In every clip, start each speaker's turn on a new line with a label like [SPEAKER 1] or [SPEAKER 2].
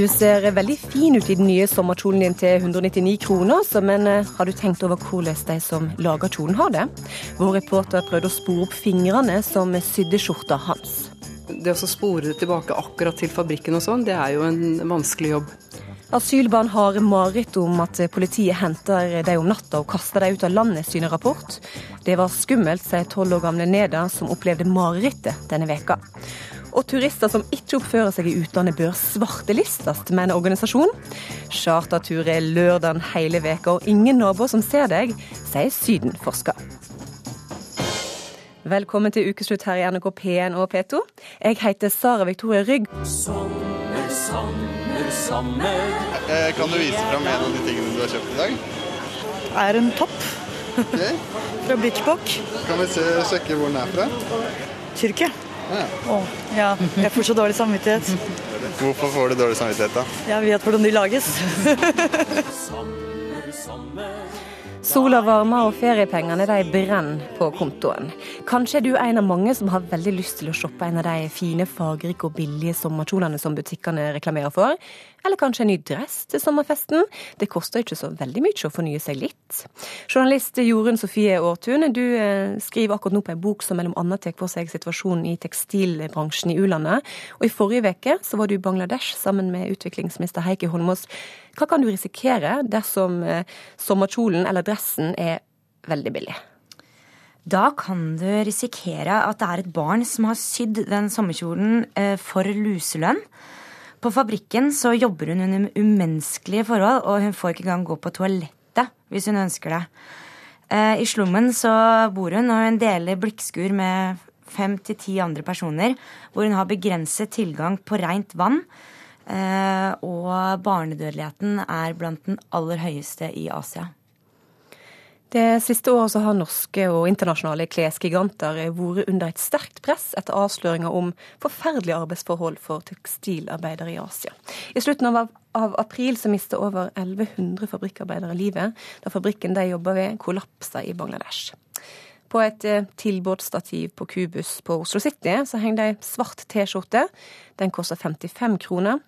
[SPEAKER 1] Du ser veldig fin ut i den nye sommerkjolen din til 199 kroner, men eh, har du tenkt over hvordan de som lager kjolen har det? Vår reporter prøvde å spore opp fingrene som sydde skjorta hans.
[SPEAKER 2] Det å spore det tilbake akkurat til fabrikken og sånn, det er jo en vanskelig jobb.
[SPEAKER 1] Asylbarn har mareritt om at politiet henter dem om natta og kaster dem ut av landet, syner rapport. Det var skummelt, sier tolv år gamle Neda, som opplevde marerittet denne veka. Og turister som ikke oppfører seg i utlandet bør svartelistes, mener organisasjonen. Chartertur er lørdag hele veka, og ingen naboer som ser deg, sier Syden-forsker. Velkommen til ukeslutt her i NRK P1 og P2. Jeg heter Sara Victoria Rygg. Sommer, sommer,
[SPEAKER 3] sommer. Eh, kan du vise fram en av de tingene du har kjøpt i dag?
[SPEAKER 4] er en topp. Okay. fra Bitchbock.
[SPEAKER 3] Kan vi se, sjekke hvor den er fra?
[SPEAKER 4] Tyrkia. Ja. Oh, ja. Jeg får så dårlig samvittighet.
[SPEAKER 3] Hvorfor får du dårlig samvittighet, da?
[SPEAKER 4] Jeg vet hvordan de lages.
[SPEAKER 1] Sola varmer og feriepengene de brenner på kontoen. Kanskje er du en av mange som har veldig lyst til å shoppe en av de fine, fargerike og billige sommerkjolene som butikkene reklamerer for. Eller kanskje en ny dress til sommerfesten. Det koster ikke så veldig mye å fornye seg litt. Journalist Jorunn Sofie Aartun, du eh, skriver akkurat nå på en bok som mellom annet tar for seg situasjonen i tekstilbransjen i u-landet. Og i forrige uke var du i Bangladesh sammen med utviklingsminister Heikki Holmås. Hva kan du risikere dersom eh, sommerkjolen eller dressen er veldig billig?
[SPEAKER 5] Da kan du risikere at det er et barn som har sydd den sommerkjolen eh, for luselønn. På fabrikken så jobber hun under umenneskelige forhold, og hun får ikke engang gå på toalettet hvis hun ønsker det. Eh, I slummen så bor hun, og hun deler blikkskur med fem til ti andre personer, hvor hun har begrenset tilgang på rent vann. Eh, og barnedødeligheten er blant den aller høyeste i Asia.
[SPEAKER 1] Det siste året har norske og internasjonale klesgiganter vært under et sterkt press etter avsløringer om forferdelige arbeidsforhold for tekstilarbeidere i Asia. I slutten av, av april så mistet over 1100 fabrikkarbeidere livet da fabrikken de jobber ved, kollapsa i Bangladesh. På et eh, tilbudsstativ på Kubus på Oslo City så henger det ei svart T-skjorte. Den koster 55 kroner.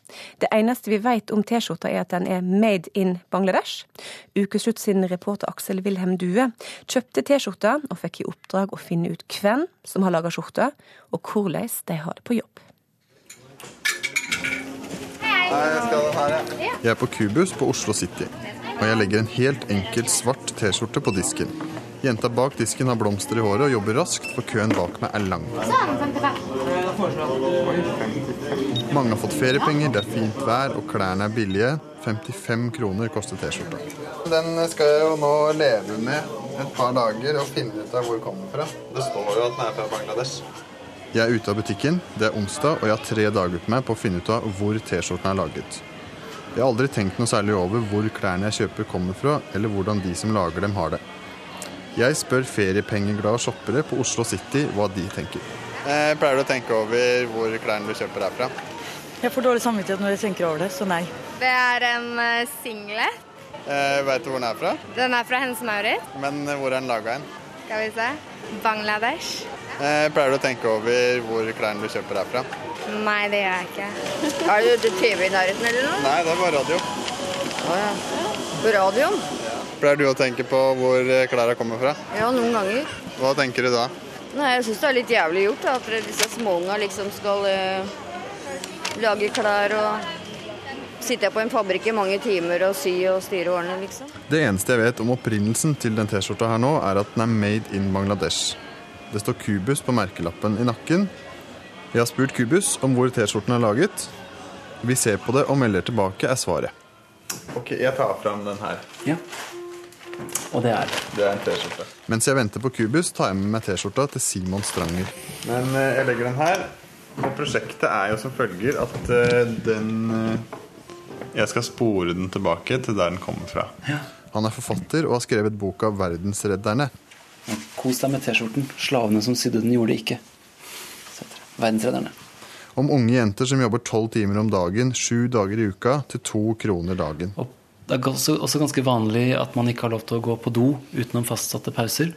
[SPEAKER 1] Det eneste vi vet om T-skjorta, er at den er made in Bangladesh. Ukeslutt sin reporter Aksel Wilhelm Due kjøpte T-skjorta og fikk i oppdrag å finne ut hvem som har laga skjorta, og hvordan de har det på jobb.
[SPEAKER 3] Jeg er på Kubus på Oslo City, og jeg legger en helt enkel svart T-skjorte på disken. Jenta bak disken har blomster i håret og jobber raskt, for køen bak meg er lang. Mange har fått feriepenger, det er fint vær og klærne er billige. 55 kroner koster T-skjorta. Den skal jeg jo nå leve med et par dager og finne ut av hvor den kommer fra. Det står jo at den er fra Bangladesh. Jeg er ute av butikken, det er onsdag, og jeg har tre dager på meg på å finne ut av hvor T-skjorten er laget. Jeg har aldri tenkt noe særlig over hvor klærne jeg kjøper kommer fra, eller hvordan de som lager dem, har det. Jeg spør feriepengeglade shoppere på Oslo City hva de tenker. Jeg pleier du å tenke over hvor klærne du kjøper er fra?
[SPEAKER 4] Jeg får dårlig samvittighet når jeg tenker over det, så nei.
[SPEAKER 6] Det er en single. singlet.
[SPEAKER 3] Eh, Veit du hvor den er fra?
[SPEAKER 6] Den er fra Hennes Maurits.
[SPEAKER 3] Men uh, hvor er den laga hen?
[SPEAKER 6] Skal vi se. Bangladesh.
[SPEAKER 3] Eh, pleier du å tenke over hvor klærne du kjøper er fra?
[SPEAKER 6] Nei, det gjør jeg ikke.
[SPEAKER 7] Har du TV i nærheten eller noe?
[SPEAKER 3] Nei, det er bare radio.
[SPEAKER 7] Å ja. På radioen?
[SPEAKER 3] Pleier du å tenke på hvor eh, klærne kommer fra?
[SPEAKER 7] Ja, noen ganger.
[SPEAKER 3] Hva tenker du da?
[SPEAKER 7] Nei, Jeg syns det er litt jævlig gjort da, at disse småunga liksom skal eh, lage klær og sitte på en fabrikk i mange timer og sy og styre årene, liksom.
[SPEAKER 3] Det eneste jeg vet om opprinnelsen til den T-skjorta her nå, er at den er made in Bangladesh. Det står Kubus på merkelappen i nakken. Vi har spurt Kubus om hvor T-skjorten er laget. Vi ser på det og melder tilbake, er svaret. Ok, jeg tar fram den her.
[SPEAKER 8] Ja. Og det er
[SPEAKER 3] Det er en T-skjorte. Mens jeg venter på Kubus, tar jeg med meg T-skjorta til Simon Stranger. Men eh, jeg legger den her. Og prosjektet er jo som følger at eh, den eh, Jeg skal spore den tilbake til der den kommer fra.
[SPEAKER 8] Ja.
[SPEAKER 3] Han er forfatter og har skrevet boka 'Verdensredderne'.
[SPEAKER 8] Kos deg med T-skjorten. Slavene som sydde den, gjorde det ikke. Verdensredderne.
[SPEAKER 3] Om unge jenter som jobber tolv timer om dagen, sju dager i uka, til to kroner dagen.
[SPEAKER 8] Og det er også, også, ganske vanlig at man ikke har lov til å gå på do utenom fastsatte pauser.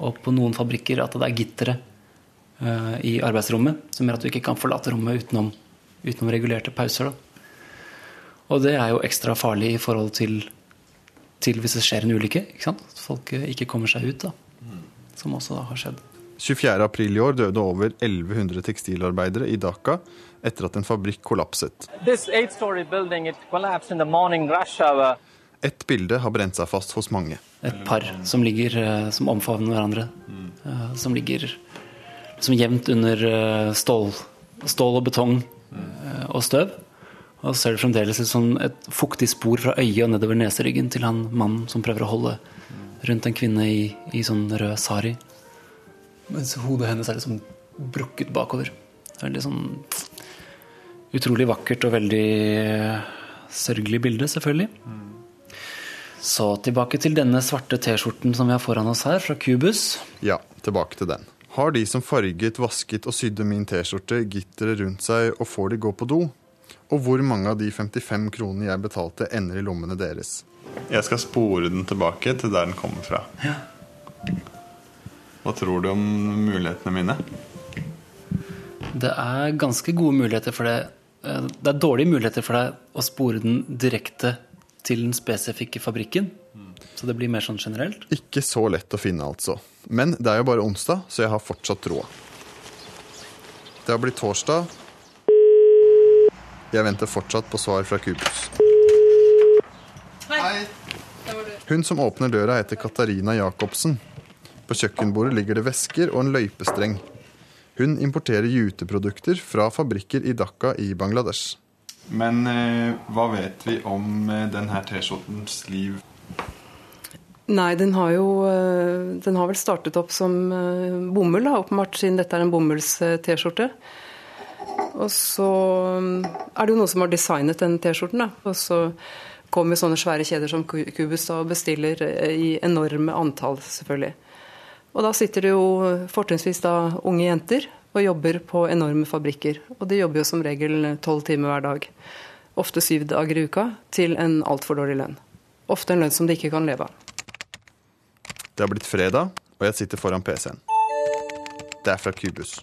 [SPEAKER 8] Og på noen fabrikker at det er gittere uh, i arbeidsrommet som gjør at du ikke kan forlate rommet utenom, utenom regulerte pauser. Da. Og det er jo ekstra farlig i forhold til, til hvis det skjer en ulykke. ikke sant? At folk eh, ikke kommer seg ut, da. Som også da har skjedd.
[SPEAKER 3] 24.4 i år døde over 1100 tekstilarbeidere i Dhaka etter at en fabrikk kollapset. Et bilde har brent seg fast hos mange.
[SPEAKER 8] Et par som ligger, eh, som omfavner hverandre. Eh, Som ligger som jevnt under eh, stål, stål og betong og støv. Og så ser det fremdeles ut som et fuktig spor fra øyet og nedover neseryggen til han mannen som prøver å holde rundt en kvinne i, i sånn rød sari. Mens hodet hennes er liksom brukket bakover. Det er veldig sånn utrolig vakkert og veldig eh, sørgelig bilde, selvfølgelig. Så tilbake til denne svarte T-skjorten som vi har foran oss her, fra Cubus.
[SPEAKER 3] Ja, tilbake til den. Har de som farget, vasket og sydde min T-skjorte gitteret rundt seg og får de gå på do? Og hvor mange av de 55 kronene jeg betalte, ender i lommene deres? Jeg skal spore den tilbake til der den kommer fra. Ja. Hva tror du om mulighetene mine?
[SPEAKER 8] Det er ganske gode muligheter for det. Eh, Det er dårlige muligheter for deg å spore den direkte til den spesifikke fabrikken. Så det blir mer sånn generelt.
[SPEAKER 3] Ikke så lett å finne, altså. Men det er jo bare onsdag, så jeg har fortsatt troa. Det har blitt torsdag. Jeg venter fortsatt på svar fra Kubus. Hei. Hun som åpner døra, heter Katarina Jacobsen. På kjøkkenbordet ligger det vesker og en løypestreng. Hun importerer juteprodukter fra fabrikker i Dhaka i Bangladesh. Men eh, hva vet vi om eh, denne T-skjortens liv?
[SPEAKER 2] Nei, den har jo eh, Den har vel startet opp som bomull, da, åpenbart, siden dette er en bomulls-T-skjorte. Og så mm, er det jo noen som har designet den T-skjorten, da. Og så kommer sånne svære kjeder som Cubus og bestiller i enorme antall, selvfølgelig. Og da sitter det jo fortrinnsvis da unge jenter og jobber på enorme fabrikker. Og de jobber jo som regel tolv timer hver dag. Ofte syv dager i uka til en altfor dårlig lønn. Ofte en lønn som de ikke kan leve av.
[SPEAKER 3] Det har blitt fredag, og jeg sitter foran PC-en. Det er fra Cubus.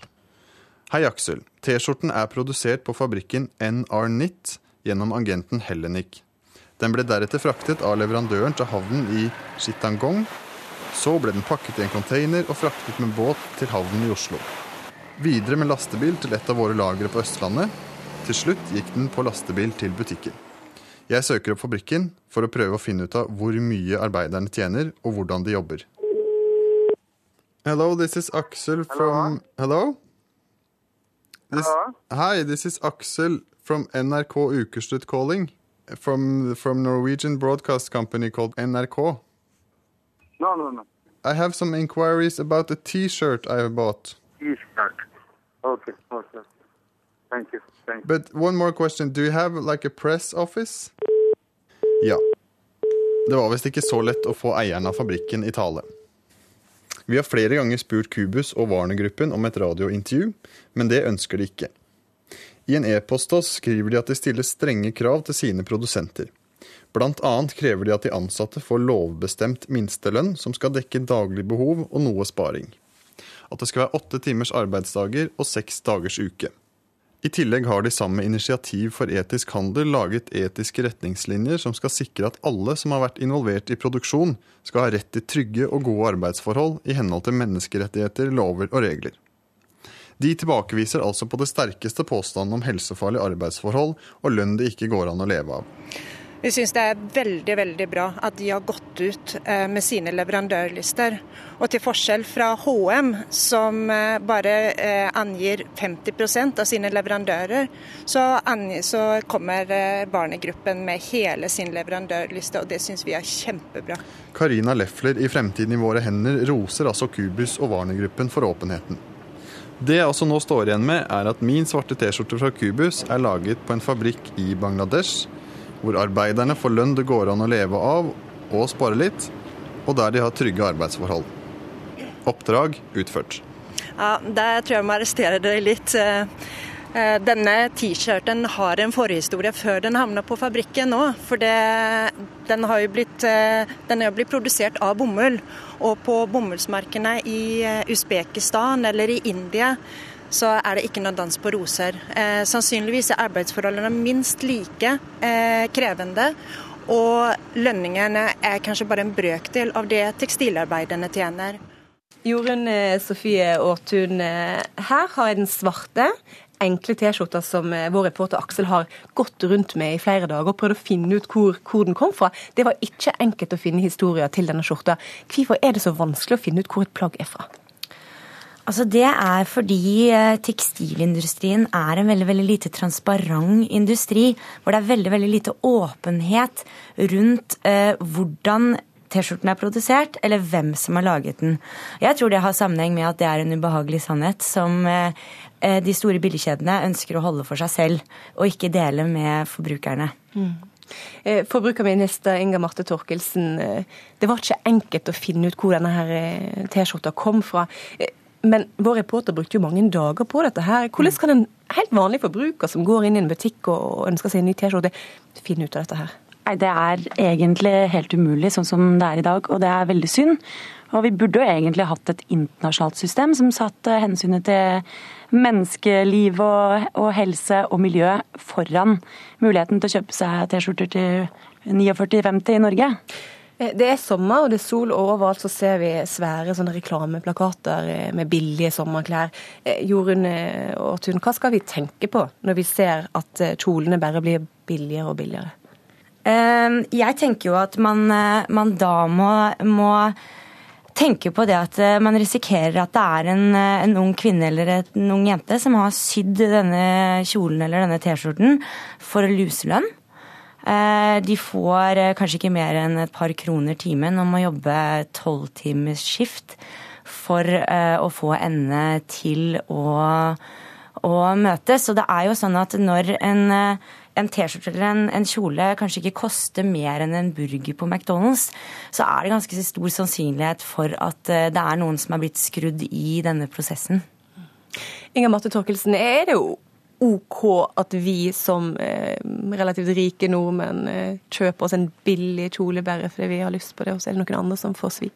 [SPEAKER 3] Hei, Aksel. T-skjorten er produsert på fabrikken NR Knit gjennom agenten Hellenic. Den ble deretter fraktet av leverandøren til havnen i Chittagong. Så ble den pakket i en container og fraktet med båt til havnen i Oslo. Videre med lastebil til et av våre lagre på Østlandet. Til slutt gikk den på lastebil til butikken. Jeg søker opp fabrikken for å prøve å finne ut av hvor mye arbeiderne tjener, og hvordan de jobber. Hello, this is Axel from Hello? This... Hi, this is Axel from NRK Ukeslutt calling. From, from Norwegian broadcast company called NRK.
[SPEAKER 9] No, no, no.
[SPEAKER 3] I have some inquiries about a t-shirt I bought.
[SPEAKER 9] T-shirt. Okay, okay. Thank you, thank you.
[SPEAKER 3] But one more question. Do you have like a press office? Ja. Det var visst ikke så lett å få eieren av fabrikken i tale. Vi har flere ganger spurt Kubus og Warner-gruppen om et radiointervju, men det ønsker de ikke. I en e-post oss skriver de at de stiller strenge krav til sine produsenter. Blant annet krever de at de ansatte får lovbestemt minstelønn som skal dekke daglig behov og noe sparing. At det skal være åtte timers arbeidsdager og seks dagers uke. I tillegg har de sammen med Initiativ for etisk handel laget etiske retningslinjer som skal sikre at alle som har vært involvert i produksjon, skal ha rett til trygge og gode arbeidsforhold i henhold til menneskerettigheter, lover og regler. De tilbakeviser altså på det sterkeste påstanden om helsefarlige arbeidsforhold og lønn det ikke går an å leve av.
[SPEAKER 10] Vi syns det er veldig veldig bra at de har gått ut eh, med sine leverandørlister. Og til forskjell fra HM, som eh, bare eh, angir 50% av sine leverandører, så, kommer barnegruppen med hele sin leverandørliste, og det syns vi er kjempebra.
[SPEAKER 3] Karina Leffler i Fremtiden i våre hender roser altså Kubus og Warner-gruppen for åpenheten. Det jeg også nå står igjen med, er at min svarte T-skjorte fra Kubus er laget på en fabrikk i Bangladesh, hvor arbeiderne får lønn det går an å leve av og spare litt, og der de har trygge arbeidsforhold. Oppdrag utført.
[SPEAKER 10] Ja, Der tror jeg må arrestere deg litt. Eh, eh, Denne T-skjorten har en forhistorie før den havna på fabrikken nå. For det, den har jo blitt, eh, den jo blitt produsert av bomull. Og på bomullsmarkene i Usbekistan eller i India så er det ikke noe dans på roser. Eh, sannsynligvis er arbeidsforholdene minst like eh, krevende. Og lønningene er kanskje bare en brøkdel av det tekstilarbeiderne tjener.
[SPEAKER 1] Jorunn eh, Sofie Aartun, eh, her har jeg den svarte enkle T-skjorta som eh, vår reporter Aksel har gått rundt med i flere dager og prøvd å finne ut hvor, hvor, den kom fra. Det var ikke enkelt å finne historier til denne skjorta. Hvorfor er det så vanskelig å finne ut hvor et plagg er fra?
[SPEAKER 5] Altså Det er fordi eh, tekstilindustrien er en veldig veldig lite transparent industri. Hvor det er veldig veldig lite åpenhet rundt eh, hvordan T-skjorten er produsert, eller hvem som har laget den. Jeg tror det har sammenheng med at det er en ubehagelig sannhet som eh, Eh, de store billigkjedene ønsker å holde for seg selv, og ikke dele med forbrukerne. Mm.
[SPEAKER 1] Eh, forbrukerminister Inga Marte Torkelsen, det var ikke enkelt å finne ut hvor denne T-skjorta kom fra. Men vår reporter brukte jo mange dager på dette. her. Hvordan kan en helt vanlig forbruker som går inn i en butikk og ønsker seg en ny T-skjorte, finne ut av dette her?
[SPEAKER 11] Nei, Det er egentlig helt umulig sånn som det er i dag, og det er veldig synd. Og vi burde jo egentlig hatt et internasjonalt system som satte hensynet til menneskeliv og, og, helse og miljø foran muligheten til å kjøpe seg T-skjorter til 49,50 i Norge.
[SPEAKER 1] Eh, det er sommer og det er sol, og overalt så ser vi svære sånne reklameplakater eh, med billige sommerklær. Eh, Jorunn Aartun, hva skal vi tenke på når vi ser at kjolene bare blir billigere og billigere?
[SPEAKER 5] Jeg tenker jo at man, man da må, må tenker på det at man risikerer at det er en, en ung kvinne eller en ung jente som har sydd denne kjolen eller denne T-skjorten for luselønn. Eh, de får kanskje ikke mer enn et par kroner timen om å jobbe tolvtimers skift for å få endene til å, å møtes. Så det er jo sånn at når en en T-skjorte eller en, en, kjole kanskje ikke koster mer enn en burger på McDonald's, så er det ganske stor sannsynlighet for at eh, det er noen som er blitt skrudd i denne prosessen.
[SPEAKER 1] Inga Marte Torkelsen, er det jo OK at vi som eh, relativt rike nordmenn eh, kjøper oss en billig kjole bare fordi vi har lyst på det, og så er det noen andre som får svi?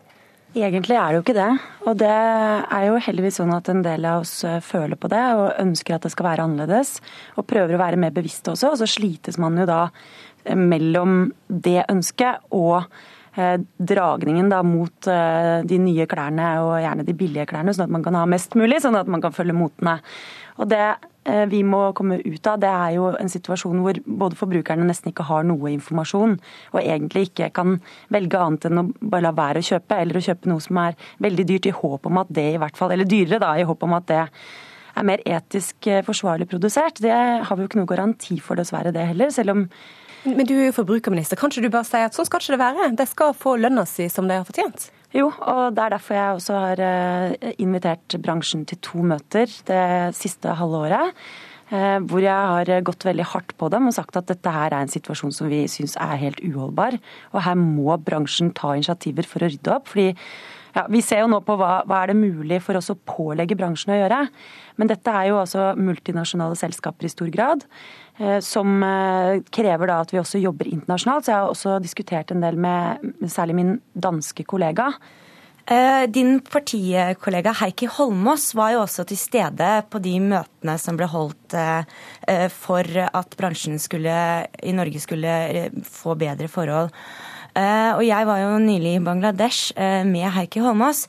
[SPEAKER 11] Egentlig er det jo ikke det. Og det er jo heldigvis sånn at en del av oss eh, føler på det og ønsker at det skal være annerledes. Og prøver å være mer bevisste også. Og så slites man jo da eh, mellom det ønsket og eh, dragningen da mot de nye klærne, og gjerne de billige klærne, sånn at man kan ha mest mulig, sånn at man kan følge motene. Og det vi må komme ut av, det er jo en situasjon hvor både forbrukerne nesten ikke har noe informasjon, og egentlig ikke kan velge annet enn å bare la være å kjøpe, eller å kjøpe noe som er veldig dyrt, i håp om at det i hvert fall, eller dyrere da, i håp om at det er mer etisk eh, forsvarlig produsert. Det har vi jo ikke noe garanti for, dessverre, det heller. selv om
[SPEAKER 1] men du er jo forbrukerminister. Kan ikke du bare si at sånn skal ikke det være? De skal få lønna si som de har fortjent?
[SPEAKER 11] Jo, og det er derfor jeg også har eh, invitert bransjen til to møter det siste halve året. Eh, hvor jeg har gått veldig hardt på dem og sagt at dette her er en situasjon som vi syns er helt uholdbar. Og her må bransjen ta initiativer for å rydde opp. fordi ja, Vi ser jo nå på hva, hva er det mulig for oss å pålegge bransjen å gjøre. Men dette er jo altså multinasjonale selskaper i stor grad. Eh, som krever da at vi også jobber internasjonalt. Så jeg har også diskutert en del med særlig min danske kollega.
[SPEAKER 5] Eh, din partikollega Heikki Holmås var jo også til stede på de møtene som ble holdt eh, for at bransjen skulle, i Norge skulle få bedre forhold. Og jeg var jo nylig i Bangladesh med Heikki Holmås.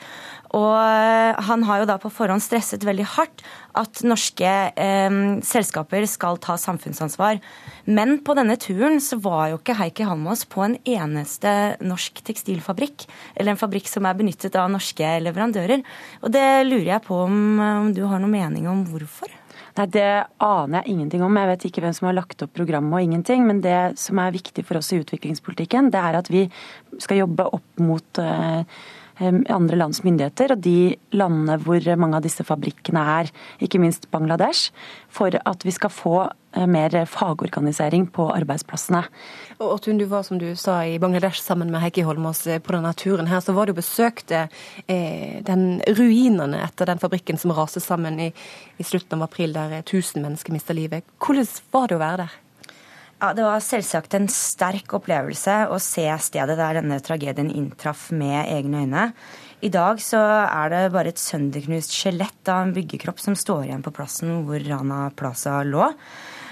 [SPEAKER 5] Og eh, han har jo da på forhånd stresset veldig hardt at norske eh, selskaper skal ta samfunnsansvar. Men på denne turen så var jo ikke Heikki Halmås på en eneste norsk tekstilfabrikk. Eller en fabrikk som er benyttet av norske leverandører. Og det lurer jeg på om, om du har noen mening om hvorfor?
[SPEAKER 11] Nei, Det aner jeg ingenting om. Jeg vet ikke hvem som har lagt opp programmet og ingenting. Men det som er viktig for oss i utviklingspolitikken, det er at vi skal jobbe opp mot uh, andre lands myndigheter og de landene hvor mange av disse fabrikkene er, ikke minst Bangladesh, for at vi skal få eh, mer fagorganisering på arbeidsplassene.
[SPEAKER 1] Og Tun, du var som du sa i Bangladesh sammen med Heikki Holmås eh, på denne turen her. Så var du besøkte eh, den ruinene etter den fabrikken som raste sammen i, i slutten av april, der 1000 mennesker mista livet. Hvordan var det å være der?
[SPEAKER 5] Ja, Det var selvsagt en sterk opplevelse å se stedet der denne tragedien inntraff med egne øyne. I dag så er det bare et sønderknust skjelett av en byggekropp som står igjen på plassen hvor Rana Plaza lå.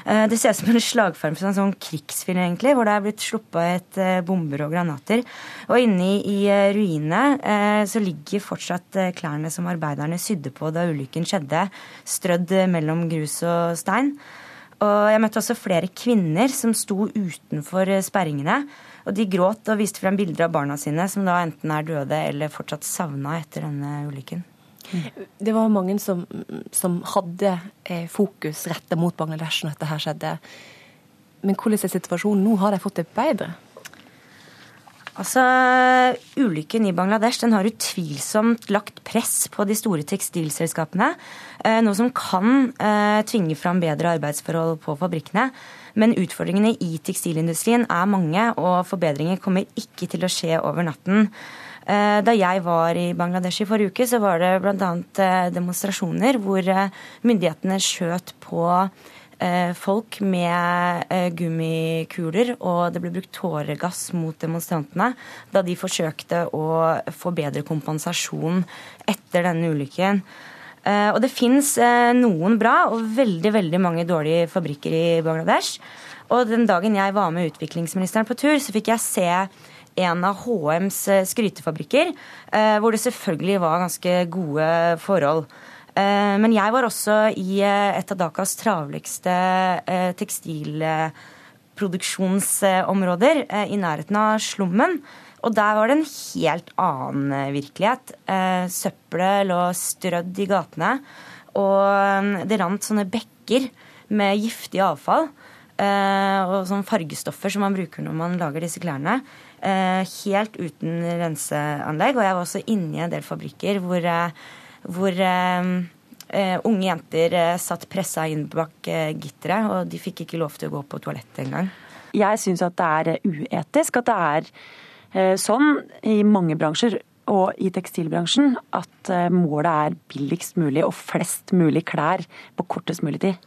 [SPEAKER 5] Eh, det ser ut som en slagform for en sånn krigsfilm, egentlig, hvor det er blitt sluppet et eh, bomber og granater. Og inni i eh, ruinene så ligger fortsatt klærne som arbeiderne sydde på da ulykken skjedde, strødd mellom grus og stein. Og jeg møtte også flere kvinner som sto utenfor sperringene og de gråt og viste frem bilder av barna sine, som da enten er døde eller fortsatt savna etter denne ulykken.
[SPEAKER 1] Det var mange som, som hadde eh, fokus retta mot Bangladesh når dette her skjedde. Men hvordan er situasjonen nå? Har de fått det bedre?
[SPEAKER 5] Altså, Ulykken i Bangladesh den har utvilsomt lagt press på de store tekstilselskapene. Eh, noe som kan eh, tvinge fram bedre arbeidsforhold på fabrikkene. Men utfordringene i tekstilindustrien er mange, og forbedringer kommer ikke til å skje over natten. Eh, da jeg var i Bangladesh i forrige uke, så var det bl.a. Demonstrasjoner hvor myndighetene skjøt på folk med gummikuler, og det ble brukt tåregass mot demonstrantene da de forsøkte å få bedre kompensasjon etter denne ulykken. Eh, og det fins eh, noen bra og veldig, veldig mange dårlige fabrikker i Bangladesh. Og den dagen jeg var med utviklingsministeren på tur, så fikk jeg se en av HMs eh, skrytefabrikker, hvor det selvfølgelig var ganske gode forhold. Men jeg var også i et av Dakas travligste tekstilproduksjonsområder, i nærheten av slummen. Og der var det en helt annen eh, virkelighet. Eh, søppelet lå strødd i gatene. Og eh, det rant sånne bekker med giftig avfall. Og sånne fargestoffer som man bruker når man lager disse klærne. Helt uten renseanlegg. Og jeg var også inne i en del fabrikker hvor, hvor unge jenter satt pressa inn bak gitteret, og de fikk ikke lov til å gå på toalettet engang.
[SPEAKER 11] Jeg syns at det er uetisk at det er uh, sånn i mange bransjer, og i tekstilbransjen, at målet er billigst mulig og flest mulig klær på kortest mulig tid.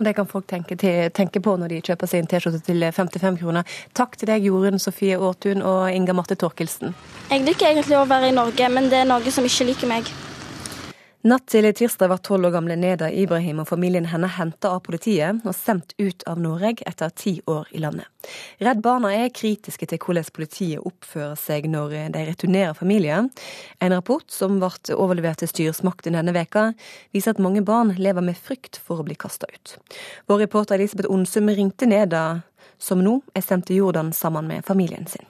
[SPEAKER 1] Og Det kan folk tenke, til, tenke på når de kjøper sin T-skjorte til 55 kroner. Takk til deg, Jorunn Sofie Aartun og Inga Marte Torkelsen.
[SPEAKER 12] Jeg liker egentlig å være i Norge, men det er Norge som ikke liker meg.
[SPEAKER 1] Natt til tirsdag var tolv år gamle Neda Ibrahim og familien henne henta av politiet og sendt ut av Norge etter ti år i landet. Redd Barna er kritiske til hvordan politiet oppfører seg når de returnerer familien. En rapport som ble overlevert til styresmakten denne veka, viser at mange barn lever med frykt for å bli kasta ut. Vår reporter Elisabeth Onsum ringte Neda, som nå er sendt til Jordan sammen med familien sin.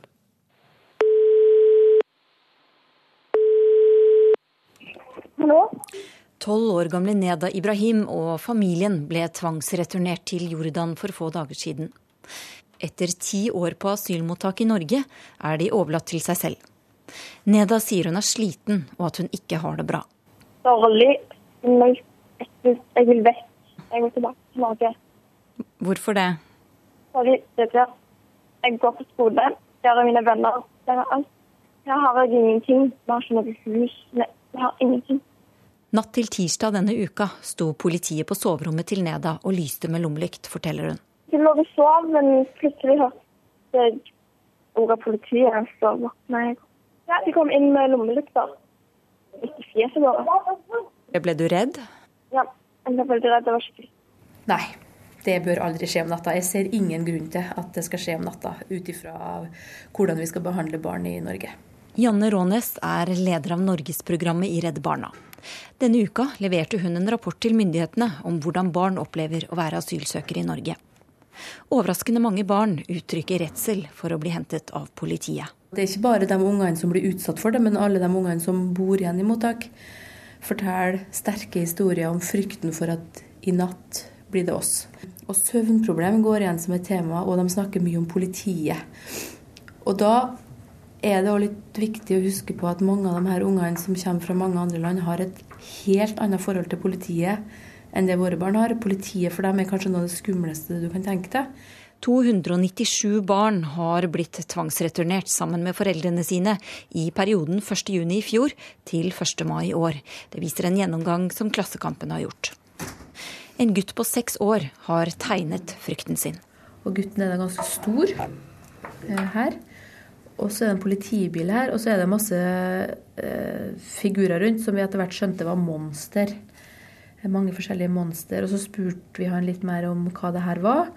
[SPEAKER 13] Hallo?
[SPEAKER 14] Tolv år gamle Neda Ibrahim og familien ble tvangsreturnert til Jordan for få dager siden. Etter ti år på asylmottak i Norge er de overlatt til seg selv. Neda sier hun er sliten og at hun ikke har det bra.
[SPEAKER 13] Dårlig. Jeg vil vekk. Jeg vil tilbake til Norge.
[SPEAKER 14] Hvorfor det?
[SPEAKER 13] Fordi det blir Jeg går på skole. Der er mine venner. Der er alt. Her har jeg ingenting. Vi har ikke noe hus. Jeg har ingenting.
[SPEAKER 14] Natt til tirsdag denne uka sto politiet på soverommet til Neda og lyste med lommelykt, forteller hun.
[SPEAKER 13] Jeg lå og sov, men plutselig hørte jeg ordet politiet, så våkna jeg. Ja, de kom inn med lommelykter. Ikke fjeset bare.
[SPEAKER 14] Ble du redd?
[SPEAKER 13] Ja, jeg ble veldig redd. Det var skikkelig.
[SPEAKER 15] Nei, det bør aldri skje om natta. Jeg ser ingen grunn til at det skal skje om natta, ut ifra hvordan vi skal behandle barn i Norge.
[SPEAKER 14] Janne Rånes er leder av Norgesprogrammet i Redd Barna. Denne uka leverte hun en rapport til myndighetene om hvordan barn opplever å være asylsøkere i Norge. Overraskende mange barn uttrykker redsel for å bli hentet av politiet.
[SPEAKER 15] Det er ikke bare de ungene som blir utsatt for det, men alle de ungene som bor igjen i mottak, forteller sterke historier om frykten for at i natt blir det oss. Og søvnproblem går igjen som et tema, og de snakker mye om politiet. Og da er det også litt viktig å huske på at mange av de her ungene som kommer fra mange andre land, har et helt annet forhold til politiet enn det våre barn har. Politiet for dem er kanskje noe av det skumleste du kan tenke deg.
[SPEAKER 14] 297 barn har blitt tvangsreturnert sammen med foreldrene sine i perioden 1.6 i fjor til 1. mai i år. Det viser en gjennomgang som Klassekampen har gjort. En gutt på seks år har tegnet frykten sin.
[SPEAKER 15] Og gutten er da ganske stor eh, her. Og så er det en politibil her, og så er det masse eh, figurer rundt som vi etter hvert skjønte var monster. Mange forskjellige monster. Og så spurte vi han litt mer om hva det her var.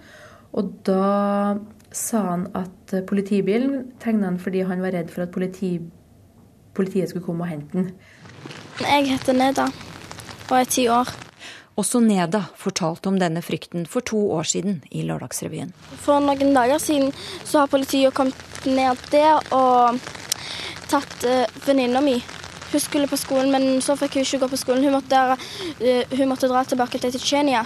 [SPEAKER 15] Og da sa han at politibilen tegna han fordi han var redd for at politi, politiet skulle komme og hente den.
[SPEAKER 12] Jeg heter Neda og er ti år.
[SPEAKER 14] Også Neda fortalte om denne frykten for to år siden i Lørdagsrevyen.
[SPEAKER 12] For noen dager siden så har politiet kommet ned der og tatt uh, venninna mi. Hun skulle på skolen, men så fikk hun ikke gå på skolen. Hun måtte, uh, hun måtte dra tilbake til Tsjetsjenia.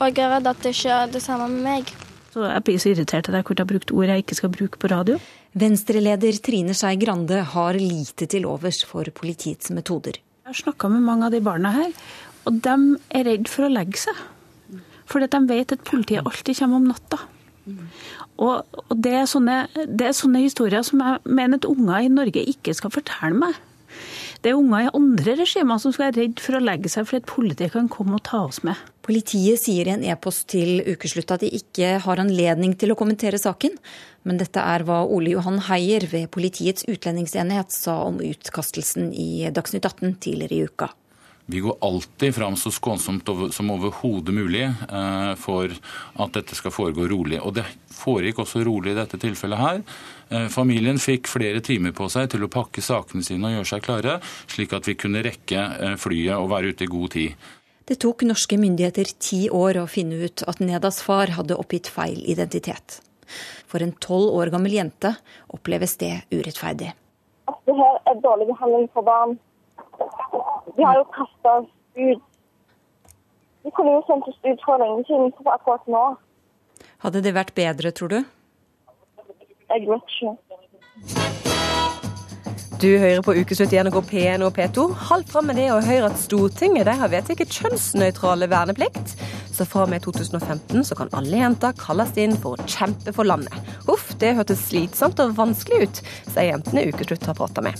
[SPEAKER 12] Og jeg er redd at det ikke er det samme med meg.
[SPEAKER 16] Så jeg blir så irritert at jeg kunne ha brukt ord jeg ikke skal bruke på radio.
[SPEAKER 14] Venstreleder Trine Skei Grande har lite til overs for politiets metoder.
[SPEAKER 16] Jeg har snakka med mange av de barna her, og de er redd for å legge seg. Fordi de vet at politiet alltid kommer om natta. Og, og det, er sånne, det, er sånne, historier som jeg mener at unger i Norge ikke skal fortelle meg. Det er unger i andre regimer som skal være redd for å legge seg fordi at politiet kan komme og ta oss med.
[SPEAKER 14] Politiet sier i en e-post til ukeslutt at de ikke har anledning til å kommentere saken. Men dette er hva Ole Johan Heier ved Politiets utlendingsenhet sa om utkastelsen i Dagsnytt 18 tidligere i uka.
[SPEAKER 17] Vi går alltid fram så skånsomt som overhodet mulig eh, for at dette skal foregå rolig. Og det foregikk også rolig i dette tilfellet her. Eh, familien fikk flere timer på seg til å pakke sakene sine og gjøre seg klare, slik at vi kunne rekke eh, flyet og være ute i god tid.
[SPEAKER 14] Det tok norske myndigheter ti år å finne ut at Nedas far hadde oppgitt feil identitet. For en tolv år gammel jente oppleves det urettferdig.
[SPEAKER 13] At du har et dårlig behandling for barn. De har jo kasta oss ut. De kunne jo sendt oss ut for lenge siden, for akkurat nå.
[SPEAKER 14] Hadde det vært bedre, tror du?
[SPEAKER 13] Jeg vet ikke.
[SPEAKER 1] Du hører på Ukeslutt i NRK P1 og P2. Halv fram med det å høre at Stortinget de har vedtatt kjønnsnøytrale verneplikt. Så fra og med 2015 så kan alle jenter kalles inn for å kjempe for landet. Huff, det hørtes slitsomt og vanskelig ut, sier jentene Ukeslutt har prata med.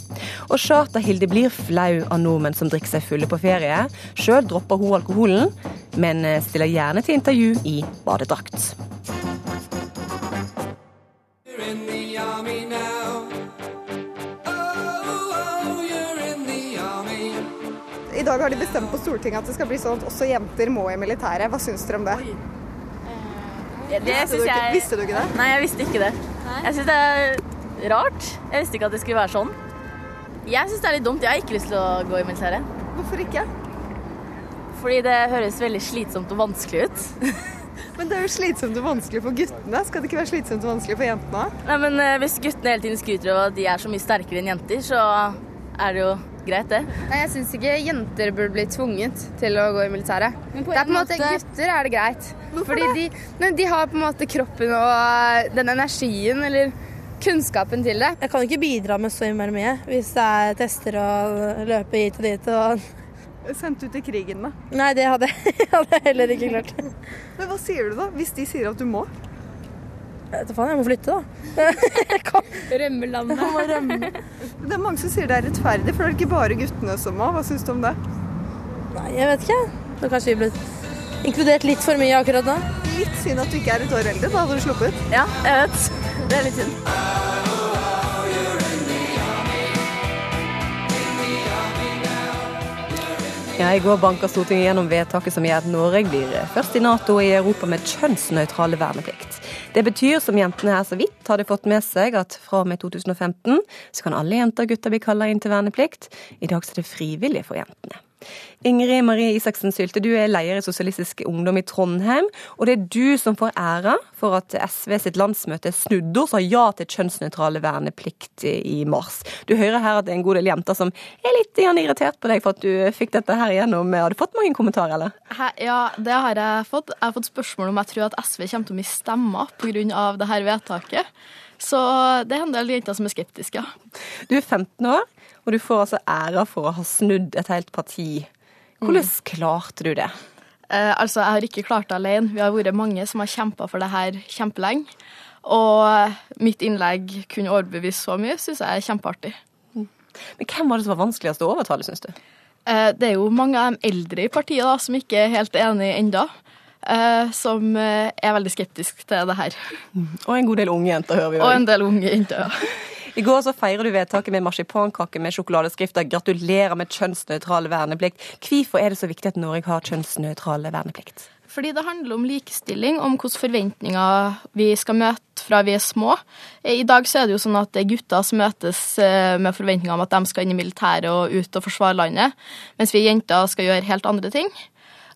[SPEAKER 1] Og Charter-Hilde blir flau av nordmenn som drikker seg fulle på ferie. Sjøl dropper hun alkoholen, men stiller gjerne til intervju i badedrakt.
[SPEAKER 18] Dag har de bestemt på Stortinget at det skal bli sånn at også jenter må i militæret. Hva syns dere om det?
[SPEAKER 19] Det
[SPEAKER 18] visste, du ikke,
[SPEAKER 19] jeg...
[SPEAKER 18] visste du ikke det?
[SPEAKER 19] Nei, jeg visste ikke det. Jeg syns det er rart. Jeg visste ikke at det skulle være sånn. Jeg syns det er litt dumt. Jeg har ikke lyst til å gå i militæret.
[SPEAKER 18] Hvorfor ikke?
[SPEAKER 19] Fordi det høres veldig slitsomt og vanskelig ut.
[SPEAKER 18] Men det er jo slitsomt og vanskelig for guttene. Skal det ikke være slitsomt og vanskelig for jentene?
[SPEAKER 19] Nei, men eh, hvis guttene hele tiden skryter av at de er så mye sterkere enn jenter, så er det jo greit, det.
[SPEAKER 6] Nei, Jeg syns ikke jenter burde bli tvunget til å gå i militæret.
[SPEAKER 19] Men på
[SPEAKER 6] det er på en måte,
[SPEAKER 19] måte-
[SPEAKER 6] Gutter er det greit.
[SPEAKER 18] Hvorfor
[SPEAKER 6] Fordi
[SPEAKER 18] det?
[SPEAKER 6] De, de har på en måte kroppen og den energien eller kunnskapen til det.
[SPEAKER 20] Jeg kan ikke bidra med så innmari mye hvis det er tester og løpe hit og dit. Og...
[SPEAKER 18] Sendt ut i krigen, da?
[SPEAKER 20] Nei, det hadde jeg hadde jeg heller ikke klart.
[SPEAKER 18] Men hva sier du da, hvis de sier at du må?
[SPEAKER 20] Jeg vet faen, jeg må flytte, da.
[SPEAKER 6] Rømme landet.
[SPEAKER 20] Rømme.
[SPEAKER 18] Det er mange som sier det er rettferdig, for det er ikke bare guttene som må. Hva syns du om det?
[SPEAKER 20] Nei, jeg vet ikke. Da kanskje vi ble inkludert litt for mye akkurat nå.
[SPEAKER 18] Litt synd at du ikke er et år eldre. Da hadde du sluppet.
[SPEAKER 19] Ja, jeg vet. Det er litt synd.
[SPEAKER 1] Ja, I går banka Stortinget gjennom vedtaket som gjør at Norge blir først i Nato og i Europa med kjønnsnøytrale verneplikt. Det betyr, som jentene her så vidt hadde fått med seg, at fra og med 2015 så kan alle jenter og gutter bli kalla inn til verneplikt. I dag så er det frivillig for jentene. Ingrid Marie Isaksen Sylte, du er leder i Sosialistisk Ungdom i Trondheim. Og det er du som får æra for at SV sitt landsmøte snudde og sa ja til kjønnsnøytrale verneplikt i mars. Du hører her at det er en god del jenter som er litt irritert på deg for at du fikk dette her igjennom. Har du fått mange kommentarer, eller?
[SPEAKER 21] Ja, det har jeg fått. Jeg har fått spørsmål om jeg tror at SV kommer til å miste stemmer pga. dette vedtaket. Så det er en del jenter som er skeptiske.
[SPEAKER 1] Du er 15 år, og du får altså æra for å ha snudd et helt parti. Hvordan klarte du det?
[SPEAKER 21] Eh, altså, jeg har ikke klart det alene. Vi har vært mange som har kjempa for det her kjempelenge. Og mitt innlegg kunne overbevise så mye, syns jeg er kjempeartig.
[SPEAKER 1] Men hvem var det som var vanskeligst å overtale, syns du?
[SPEAKER 21] Eh, det er jo mange av de eldre i partiet da, som ikke er helt enige enda. eh, som eh, er veldig skeptisk til det her.
[SPEAKER 1] Og en god del unge jenter, hører vi
[SPEAKER 21] Og en del unge jenter, ja.
[SPEAKER 1] I går så feirer du vedtaket med marsipankake med sjokoladeskrifter 'Gratulerer med kjønnsnøytral verneplikt'. Hvorfor er det så viktig at Norge har kjønnsnøytral verneplikt?
[SPEAKER 21] Fordi det handler om likestilling, om hvilke forventninger vi skal møte fra vi er små. I dag så er det jo sånn at det er gutter som møtes eh, med forventninger om at de skal inn i militæret og ut og forsvare landet, mens vi jenter skal gjøre helt andre ting.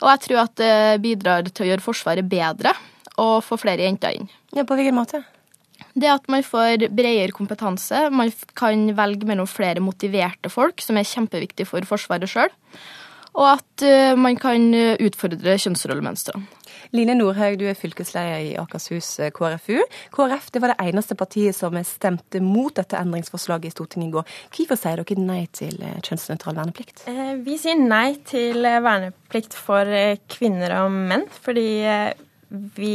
[SPEAKER 21] Og jeg tror at det bidrar til å gjøre Forsvaret bedre og få flere jenter inn.
[SPEAKER 1] Ja, På hvilken måte?
[SPEAKER 21] Det at man får bredere kompetanse. Man kan velge mellom flere motiverte folk, som er kjempeviktig for Forsvaret sjøl. Og at uh, man kan utfordre kjønnsrollemønstrene.
[SPEAKER 1] Line Nordhaug, du er fylkesleder i Akershus eh, KrFU. KrF det var det eneste partiet som stemte mot dette endringsforslaget i Stortinget i går. Hvorfor sier dere nei til eh, kjønnsnøytral verneplikt?
[SPEAKER 22] Vi sier nei til verneplikt for kvinner og menn, fordi vi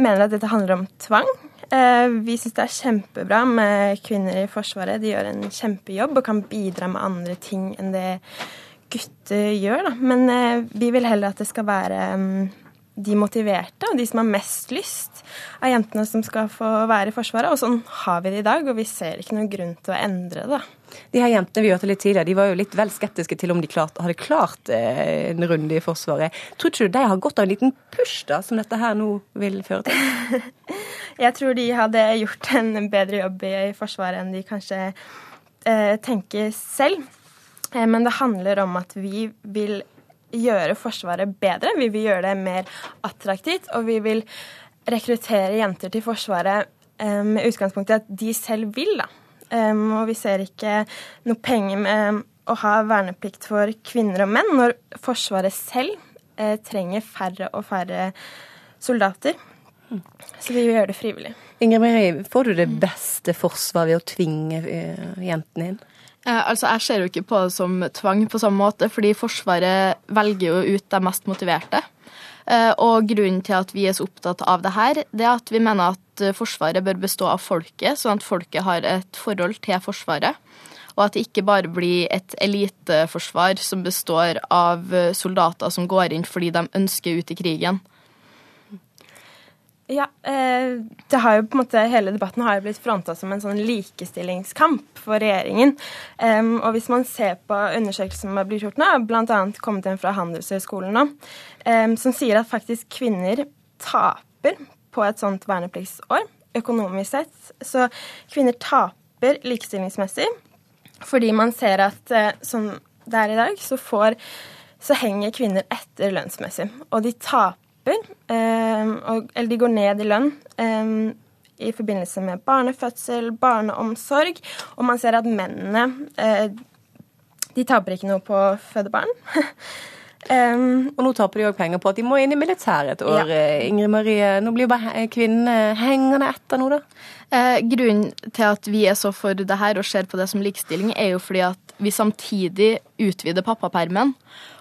[SPEAKER 22] mener at dette handler om tvang. Vi syns det er kjempebra med kvinner i Forsvaret. De gjør en kjempejobb og kan bidra med andre ting enn det gutter gjør, da. Men eh, vi vil heller at det skal være um, de motiverte og de som har mest lyst, er jentene som skal få være i Forsvaret. Og sånn har vi det i dag, og vi ser ikke noen grunn til å endre det.
[SPEAKER 1] De her jentene vi hørte litt tidligere, de var jo litt vel skeptiske til om de klart, hadde klart eh, en runde i Forsvaret. Tror ikke du de har gått av en liten push, da, som dette her nå vil føre til?
[SPEAKER 22] Jeg tror de hadde gjort en bedre jobb i Forsvaret enn de kanskje eh, tenker selv. Eh, men det handler om at vi vil gjøre Forsvaret bedre. Vi vil gjøre det mer attraktivt, og vi vil rekruttere jenter til Forsvaret eh, med utgangspunkt i at de selv vil, da. Eh, og vi ser ikke noe penger med å ha verneplikt for kvinner og menn når Forsvaret selv trenger færre og færre soldater. Så vi vil gjøre det frivillig.
[SPEAKER 1] Ingrid Marie, får du det beste forsvar ved å tvinge jentene inn?
[SPEAKER 21] Eh, altså, Jeg ser jo ikke på det som tvang på samme måte, fordi Forsvaret velger jo ut de mest motiverte. Eh, og grunnen til at vi er så opptatt av det her, det er at vi mener at Forsvaret bør bestå av folket, sånn at folket har et forhold til Forsvaret. Og at det ikke bare blir et eliteforsvar som består av soldater som går inn fordi de ønsker ut i krigen.
[SPEAKER 22] Ja, eh, det har jo på en måte, Hele debatten har jo blitt fronta som en sånn likestillingskamp for regjeringen. Og hvis man ser på undersøkelser som har blitt gjort nå, bl.a. kommet en fra Handelshøyskolen nå, som sier at faktisk kvinner taper på et sånt vernepliktsår, økonomisk sett. Så kvinner taper likestillingsmessig fordi man ser at uh, som det er i dag, så, får, så henger kvinner etter lønnsmessig. Og de taper Ehm, og, eller de går ned i lønn ehm, i forbindelse med barnefødsel, barneomsorg, og man ser at mennene eh, de taper ikke noe på å føde barn.
[SPEAKER 1] Um, og nå taper de òg penger på at de må inn i militæret et år. Ja. Eh, Ingrid Marie, nå blir bare kvinnene hengende etter nå, da?
[SPEAKER 21] Eh, grunnen til at vi er så for det her og ser på det som likestilling, er jo fordi at vi samtidig utvider pappapermen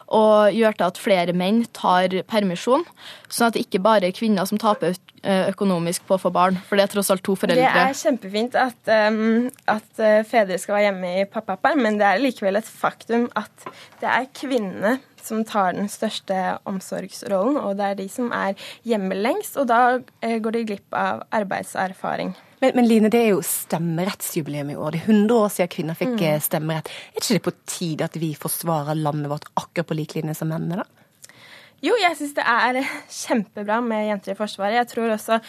[SPEAKER 21] og gjør til at flere menn tar permisjon. Sånn at det ikke bare er kvinner som taper økonomisk på å få barn. For det er tross alt to foreldre.
[SPEAKER 22] Det er kjempefint at, um, at fedre skal være hjemme i pappaperm, men det er likevel et faktum at det er kvinnene som tar den største omsorgsrollen, og det er de som er hjemme lengst, og da går de glipp av arbeidserfaring.
[SPEAKER 1] Men, men, Line, det er jo stemmerettsjubileum i år. Det er 100 år siden kvinner fikk mm. Eh, stemmerett. Er ikke det på tide at vi forsvarer landet vårt akkurat på lik linje som mennene, da?
[SPEAKER 22] Jo, jeg syns det er kjempebra med jenter i Forsvaret. Jeg tror også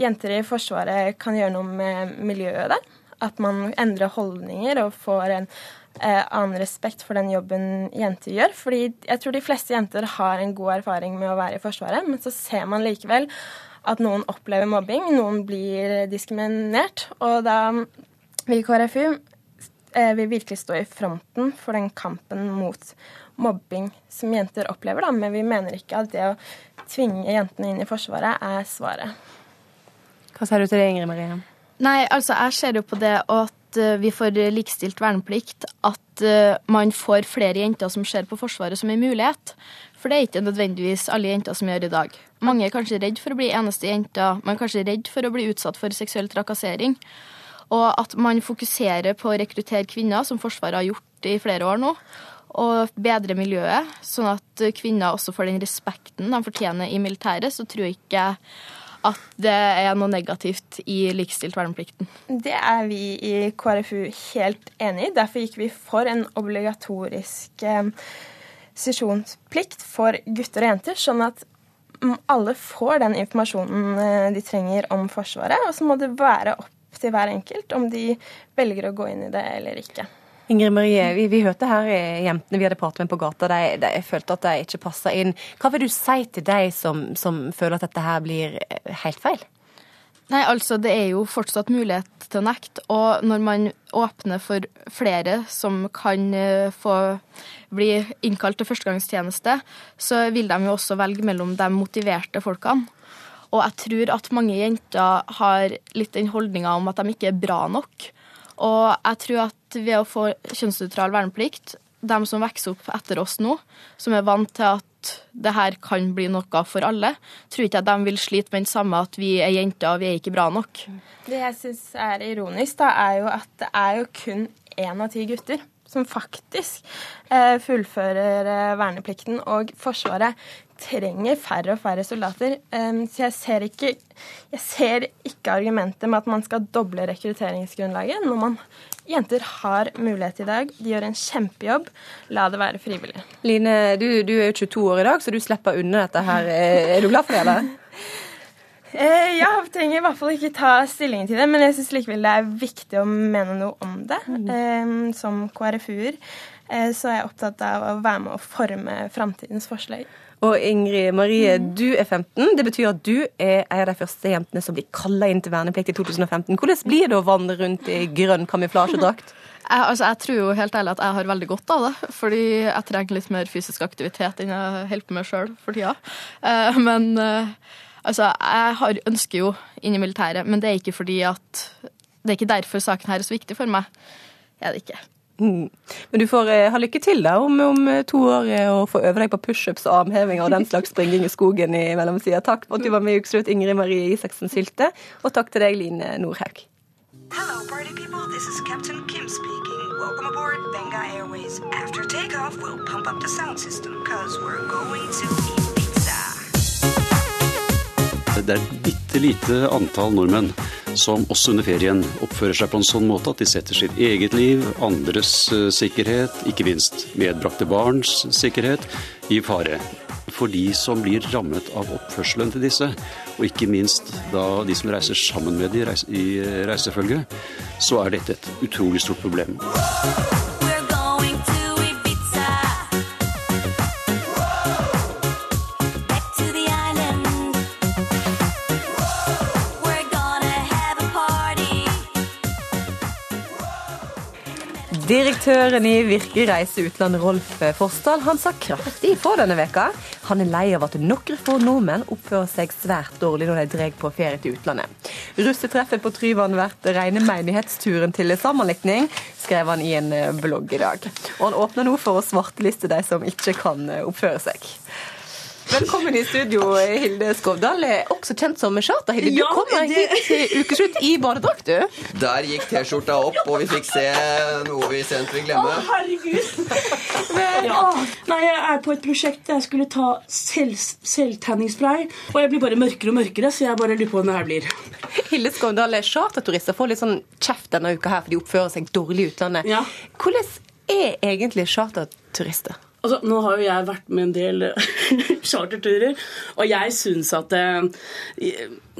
[SPEAKER 22] jenter i Forsvaret kan gjøre noe med miljøet der. At man endrer holdninger og får en eh, annen respekt for den jobben jenter gjør. Fordi jeg tror de fleste jenter har en god erfaring med å være i Forsvaret, men så ser man likevel at noen opplever mobbing, noen blir diskriminert. Og da vil KrFU eh, vil virkelig stå i fronten for den kampen mot mobbing som jenter opplever, da. Men vi mener ikke at det å tvinge jentene inn i Forsvaret er svaret.
[SPEAKER 1] Hva sier du til det, Ingrid Marie?
[SPEAKER 21] Nei, altså jeg ser jo på det at eh, vi får likestilt verneplikt, at eh, man får flere jenter som ser på Forsvaret som en mulighet. For det er ikke nødvendigvis alle jenter som gjør i dag. Mange er kanskje redd for å bli eneste jenta, man er kanskje redd for å bli utsatt for seksuell trakassering. Og at man fokuserer på å rekruttere kvinner, som Forsvaret har gjort i flere år nå. og bedre miljøet, sånn at kvinner også får den respekten de fortjener i militæret, så tror jeg ikke at det er noe negativt i likestilt verneplikten.
[SPEAKER 22] Det er vi i KrFU helt enig i. Derfor gikk vi for en obligatorisk eh, sesjonsplikt for gutter og jenter, sånn at alle får den informasjonen eh, de trenger om Forsvaret. Og så må det være opp til hver enkelt om de velger å gå inn i det eller ikke.
[SPEAKER 1] Ingrid Marie, vi, vi hørte her jentene vi hadde pratet med på gata, de, de følte at de ikke passa inn. Hva vil du si til de som, som føler at dette her blir eh, helt feil?
[SPEAKER 21] Nei, altså Det er jo fortsatt mulighet til å nekte. Og når man åpner for flere som kan eh, få bli innkalt til førstegangstjeneste, så vil de jo også velge mellom de motiverte folkene. Og jeg tror at mange jenter har litt den holdninga om at de ikke er bra nok. Og jeg tror at ved å få kjønnsnøytral verneplikt, de som vokser opp etter oss nå, som er vant til at det her kan bli noe for alle, tror ikke at de vil slite med den samme at vi er jenter og vi er ikke bra nok.
[SPEAKER 22] Det jeg syns er ironisk, da, er jo at det er jo kun én av ti gutter som faktisk eh, fullfører eh, verneplikten. Og Forsvaret trenger færre og færre soldater. Eh, så jeg ser, ikke, jeg ser ikke argumentet med at man skal doble rekrutteringsgrunnlaget når man Jenter har mulighet i dag. De gjør en kjempejobb. La det være frivillig.
[SPEAKER 1] Line, du, du er jo 22 år i dag, så du slipper unna dette her. Er du glad for det, eller?
[SPEAKER 22] Eh, jeg trenger i hvert fall ikke ta stilling til det, men jeg syns likevel det er viktig å mene noe om det. Eh, Som KrFU-er eh, så er jeg opptatt av å være med å forme framtidens forslag.
[SPEAKER 1] Og Ingrid Marie, mm. du er 15. Det betyr at du er en av de første jentene som blir kalla inn til verneplikt i 2015. Hvordan blir det å vandre rundt i grønn kamuflasjedrakt?
[SPEAKER 21] Jeg, altså, jeg tror jo helt ærlig at jeg har veldig godt av det. Fordi jeg trenger litt mer fysisk aktivitet enn jeg holder på med sjøl for tida. Uh, men uh, altså, jeg har, ønsker jo inn i militæret, men det er ikke fordi at Det er ikke derfor saken her er så viktig for meg. Er det ikke.
[SPEAKER 1] Mm. Men du får eh, ha lykke til da om, om eh, to år eh, og få øve deg på pushups og armhevinger og den slags springing i skogen i mellomtida. Takk for at du var med i Ukeslutt, Ingrid Marie Isaksen Sylte, og takk til deg, Line Nordhaug. Hello, party people. This is Captain Kim speaking. Welcome aboard Benga Airways. After takeoff, we'll pump up the sound system, cause we're going to.
[SPEAKER 23] Det er et bitte lite antall nordmenn som også under ferien oppfører seg på en sånn måte at de setter sitt eget liv, andres eh, sikkerhet, ikke minst medbrakte barns sikkerhet, i fare. For de som blir rammet av oppførselen til disse, og ikke minst da de som reiser sammen med de i reisefølget, så er dette et utrolig stort problem.
[SPEAKER 1] Direktøren i Virke reise utland, Rolf Forsdal, han sa kraftig ifra denne veka. Han er lei av at noen få nordmenn oppfører seg svært dårlig når de drar på ferie til utlandet. Russetreffet på Tryvann blir rene menighetsturen til sammenlikning, skrev han i en blogg i dag. Og han åpner nå for å svarteliste de som ikke kan oppføre seg. Velkommen i studio, Hilde Skovdal, også kjent som Shata-Hilde. Du ja, kommer det... hit til ukeslutt i badedrakt, du.
[SPEAKER 24] Der gikk T-skjorta opp, og vi fikk se noe vi sent vil glemme.
[SPEAKER 25] Å, herregud. Men, ja. Nei, jeg er på et prosjekt der jeg skulle ta selv, selvtenningsspray, og jeg blir bare mørkere og mørkere, så jeg bare lurer på hvordan det her blir.
[SPEAKER 1] Hilde Skovdal, charterturister får litt sånn kjeft denne uka her, for de oppfører seg dårlig i utlandet. Ja. Hvordan er egentlig charterturister?
[SPEAKER 25] Altså, nå har jo jeg vært med en del charterturer, og jeg syns at eh,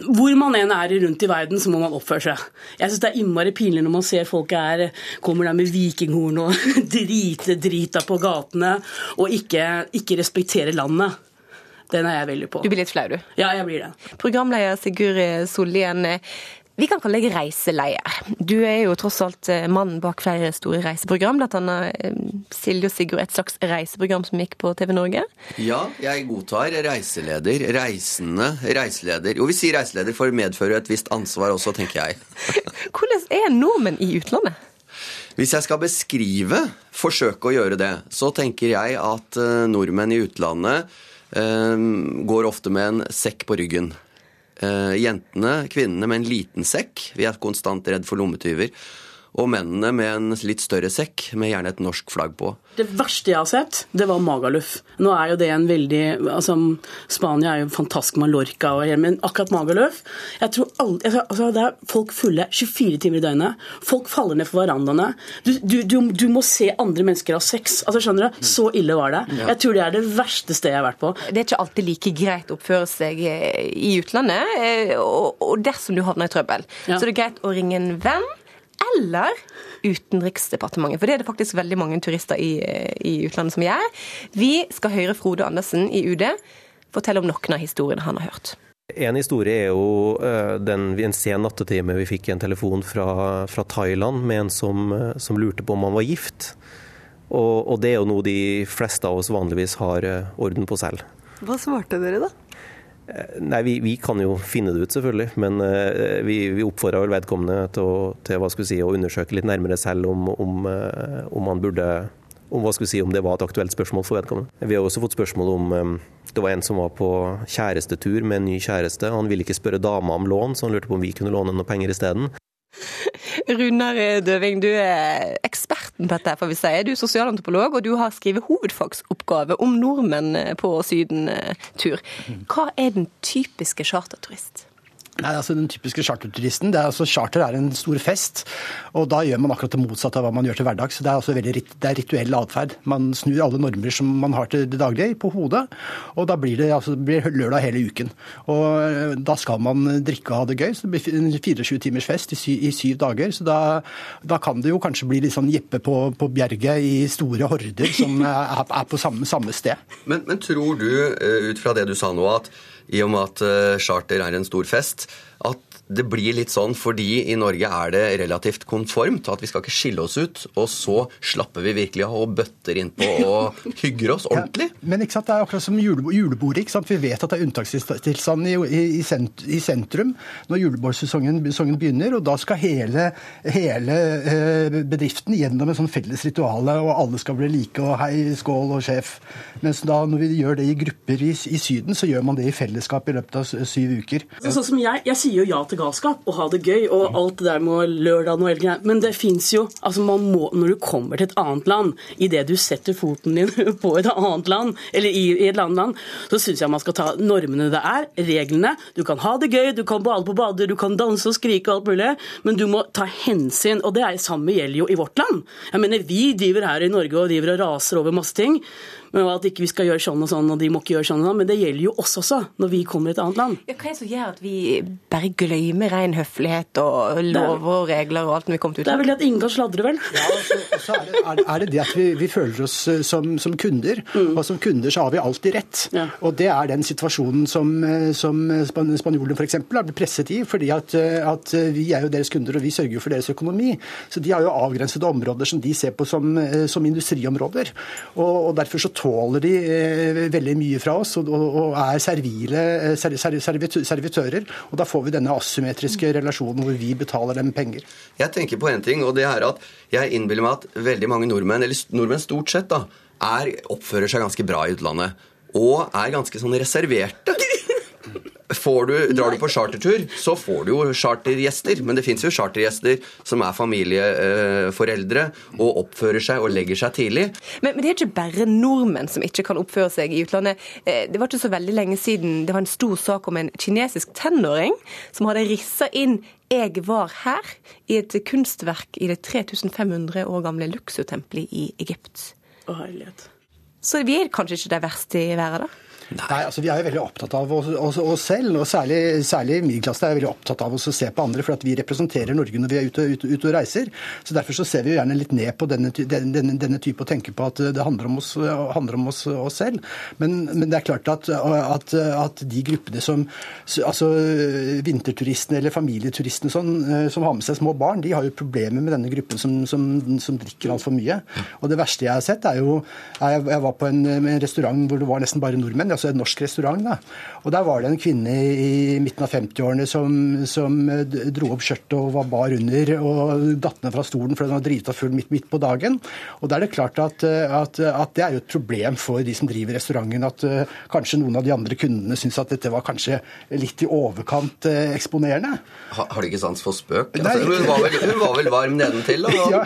[SPEAKER 25] hvor man enn er rundt i verden, så må man oppføre seg. Jeg syns det er innmari pinlig når man ser folk er, kommer der med vikinghorn og driter drita på gatene og ikke, ikke respekterer landet. Den er jeg veldig på.
[SPEAKER 1] Du blir litt flau, du?
[SPEAKER 25] Ja, jeg blir det.
[SPEAKER 1] Programleder Sigurd Sollien, vi kan kalle deg reiseleier. Du er jo tross alt eh, mannen bak flere store reiseprogram, annet eh, Silje og Sigurd, et slags reiseprogram som gikk på TV Norge?
[SPEAKER 24] Ja, jeg godtar reiseleder. Reisende reiseleder. Jo, vi sier reiseleder for å medføre et visst ansvar også, tenker jeg.
[SPEAKER 1] Hvordan er nordmenn i utlandet?
[SPEAKER 24] Hvis jeg skal beskrive, forsøke å gjøre det, så tenker jeg at eh, nordmenn i utlandet går ofte med en sekk på ryggen. Uh, jentene, kvinnene, med en liten sekk. Vi er konstant redd for lommetyver. Og mennene med en litt større sekk med gjerne et norsk flagg på.
[SPEAKER 25] Det verste jeg har sett, det var Magaluf. Nå er jo det en veldig altså, Spania er jo fantastisk Mallorca, og, men akkurat Magaluf jeg tror aldri, altså, Det er folk fulle 24 timer i døgnet. Folk faller ned for verandaene. Du, du, du, du må se andre mennesker ha sex. Altså, skjønner du? Så ille var det. Jeg tror det er det verste stedet jeg har vært på.
[SPEAKER 1] Det er ikke alltid like greit å oppføre seg eh, i utlandet, og, og dersom du havner i trøbbel. Ja. Så det er greit å ringe en venn eller Utenriksdepartementet. For det er det faktisk veldig mange turister i, i utlandet som gjør. Vi skal høre Frode Andersen i UD fortelle om noen av historiene han har hørt.
[SPEAKER 26] En historie er jo uh, den, en sen nattetime vi fikk en telefon fra, fra Thailand med en som, uh, som, lurte på om han var gift. Og, og, det er jo noe de fleste av oss vanligvis har uh, orden på selv.
[SPEAKER 27] Hva svarte dere da?
[SPEAKER 26] Nei, vi, vi, kan jo finne det ut, selvfølgelig. Men uh, vi, vi oppfordrer vel vedkommende til, å, til si, å undersøke litt nærmere selv om, om, uh, om han burde om, si, om det var et aktuelt spørsmål for vedkommende. Vi har også fått spørsmål om um, det var en som var på kjærestetur med en ny kjæreste. Han ville ikke spørre dama om lån, så han lurte på om vi kunne låne noen penger isteden.
[SPEAKER 1] Runar Døving, du er eksperten på dette, får vi si. Du er sosialantropolog, og du har skrevet hovedfagsoppgave om nordmenn på sydentur. Hva er den typiske charterturist?
[SPEAKER 28] Nei, altså Den typiske charterturisten. det er altså Charter er en stor fest, og da gjør man akkurat det motsatte av hva man gjør til hverdags. Det er altså veldig det er rituell atferd. Man snur alle normer som man har til det daglige, på hodet, og da blir det, altså, blir lørdag hele uken. Og eh, Da skal man drikke og ha det gøy. så Det blir 24 timers fest i, sy, i syv dager. så da, da, kan det jo kanskje bli litt sånn Jeppe på, på Bjerget i store horder som er, er på samme, samme sted.
[SPEAKER 24] Men, men tror du, eh, ut fra det du sa nå, at i og med at eh, charter er en stor fest, at det blir litt sånn fordi i Norge er det relativt konformt. At vi skal ikke skille oss ut. Og så slapper vi virkelig av og bøtter innpå og hygger oss ordentlig.
[SPEAKER 28] Ja, men ikke sant, det er akkurat som julebordet. ikke sant? Vi vet at det er unntakstilstand i, i, i, sentrum når julebordsesongen begynner. Og da skal hele, hele eh, bedriften gjennom en sånn felles ritual, og alle skal bli like og hei, skål og sjef. Mens da når vi gjør det i grupper i, i Syden, så gjør man det i fellesskap i løpet av syv uker.
[SPEAKER 25] Så, sånn som jeg, jeg sier jo ja til galskap og ha det gøy og alt det der med lørdag og helgen. Men det fins jo altså man må, Når du kommer til et annet land, idet du setter foten din på et annet land, eller i, i et annet land, så syns jeg man skal ta normene det er, reglene. Du kan ha det gøy, du kan bade på bader, du kan danse og skrike og alt mulig, men du må ta hensyn. Og det er samme gjelder jo i vårt land. Jeg mener, Vi driver her i Norge og driver og raser over masse ting men at ikke vi skal gjøre sånn og sånn, og de må ikke gjøre sånn og sånn. Men det gjelder jo oss også, når vi kommer til et annet land.
[SPEAKER 1] Ja, hva er det som gjør at vi bare glemmer ren høflighet og lover og regler og alt når vi kommer til
[SPEAKER 25] utlandet? Det er vel at ingen kan sladre, vel?
[SPEAKER 28] Ja, og så, og så er, det, er, er, det, det at vi, vi føler oss eh, som, som kunder, mm. og som kunder så har vi alltid rett. Ja. Og det er den situasjonen som, eh, som spanjolene f.eks. har blitt presset i, fordi at, eh, at, vi er jo deres kunder, og vi sørger jo for deres økonomi. Så de har jo avgrensede områder som de ser på som, som industriområder. Og, og derfor så tåler de eh, veldig mye fra oss og, og er servile ser, ser, servitører. Og da får vi denne asymmetriske relasjonen hvor vi betaler dem penger.
[SPEAKER 24] Jeg tenker på en ting, og det er at jeg innbiller meg at veldig mange nordmenn, eller nordmenn stort sett, da, er, oppfører seg ganske bra i utlandet. Og er ganske sånn reserverte. Du, drar du på chartertur, så får du jo chartergjester. Men det fins jo chartergjester som er familieforeldre og oppfører seg og legger seg tidlig.
[SPEAKER 1] Men, men, det er ikke bare nordmenn som ikke kan oppføre seg i utlandet. Eh, det var ikke så veldig lenge siden det var en stor sak om en kinesisk tenåring som hadde rissa inn 'Jeg var her' i et kunstverk i det 3500 år gamle Luxor-tempelet i Egypt.
[SPEAKER 25] Å, herlighet.
[SPEAKER 1] Så vi er kanskje ikke de verste i verden, da?
[SPEAKER 28] Nei, altså Vi er jo veldig opptatt av oss, oss, oss selv, og særlig, særlig middelklassen er veldig opptatt av oss å se på andre, for at vi representerer Norge når vi er ute, ute, ute, og reiser. Så Derfor så ser vi jo gjerne litt ned på denne, denne, denne type og tenker på at det handler om oss, handler om oss, oss selv. Men, men, det er klart at, at, at, de gruppene som altså vinterturistene eller familieturistene sånn, som har med seg små barn, de har jo problemer med denne gruppen som, som, som drikker altfor mye. Og det verste jeg har sett, er jo Jeg var på en, en restaurant hvor det var nesten bare nordmenn. Jeg altså en norsk restaurant. da. Og Der var det en kvinne i midten av 50-årene som, som, dro opp skjørtet og var bar under og datt ned fra stolen fordi hun var drita full midt, midt, på dagen. Og Da er det klart at, at, at, det er jo et problem for de som driver restauranten, at uh, kanskje noen av de andre kundene syns at dette var kanskje litt i overkant uh, eksponerende.
[SPEAKER 24] Ha, har du ikke sans for spøk? Altså, hun, var vel, hun, var vel, varm nedentil? Og...
[SPEAKER 28] ja,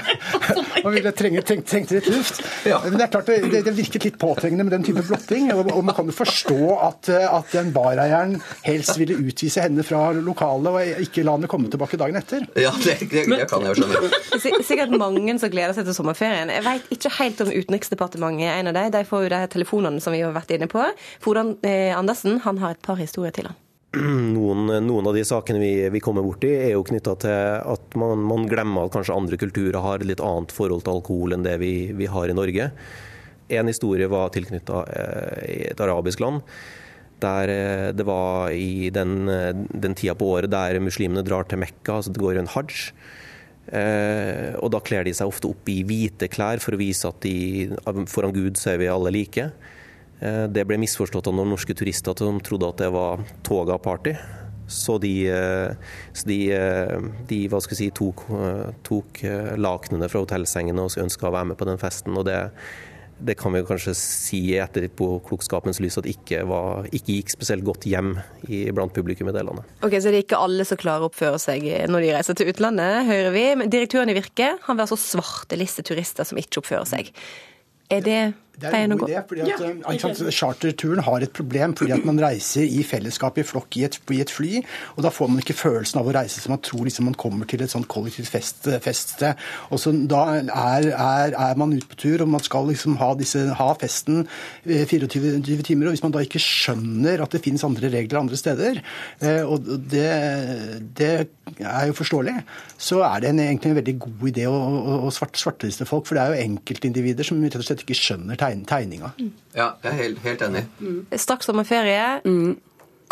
[SPEAKER 28] man ville trenge, tenkt, tenkte litt luft. Ja. Men det er klart, det, det, virket litt påtrengende med den type blotting. Og, og man kan jo forstå at, at den bareieren helst ville utvise henne fra lokalet og ikke la henne komme tilbake dagen etter.
[SPEAKER 24] Ja, det, det, det kan jeg jo skjønne.
[SPEAKER 1] Sikkert mange som gleder seg til sommerferien. Jeg vet ikke helt om Utenriksdepartementet er en av dem. De får jo de telefonene som vi har vært inne på. Fodan eh, Andersen han har et par historier til han.
[SPEAKER 26] Noen, noen, av de sakene vi, vi kommer borti, er jo knytta til at man, man, glemmer at kanskje andre kulturer har et litt annet forhold til alkohol enn det vi, vi har i Norge. En historie var tilknytta eh, et arabisk land. Der eh, det var i den, den, tida på året der muslimene drar til Mekka, altså det går en hajj. Eh, og da kler de seg ofte opp i hvite klær for å vise at de, foran Gud så er vi alle like. Eh, det ble misforstått av noen norske turister som trodde at det var toga-party. Så de, eh, så de, eh, de si, tok, eh, tok lakenene fra hotellsengene og ønska å være med på den festen. og det det kan vi kanskje si etter på klokskapens lys at ikke, var, ikke gikk spesielt godt hjem i, blant publikum i det landet.
[SPEAKER 1] Ok, Så det er ikke alle som klarer å oppføre seg når de reiser til utlandet, hører vi. Men direktøren i Virke han vil altså svarteliste turister som ikke oppfører seg. Er det
[SPEAKER 28] det er en god idé. fordi at, ja, eh, Charterturen har et problem fordi at man reiser i fellesskap i flokk i et, i et, fly. og Da får man ikke følelsen av å reise som man tror liksom man kommer til et sånt kollektivt fest, feststed. og så Da er, er, er, man ute på tur og man skal liksom ha, disse, ha festen 24 eh, timer. og Hvis man da ikke skjønner at det finnes andre regler andre steder, eh, og det, det er jo forståelig, så er det en, egentlig en veldig god idé å, å, å svarteliste folk. For det er jo enkeltindivider som rett og slett ikke skjønner tegninga.
[SPEAKER 24] Mm. Ja, jeg er helt, helt enig.
[SPEAKER 1] Mm. Straks sommerferie. Mm.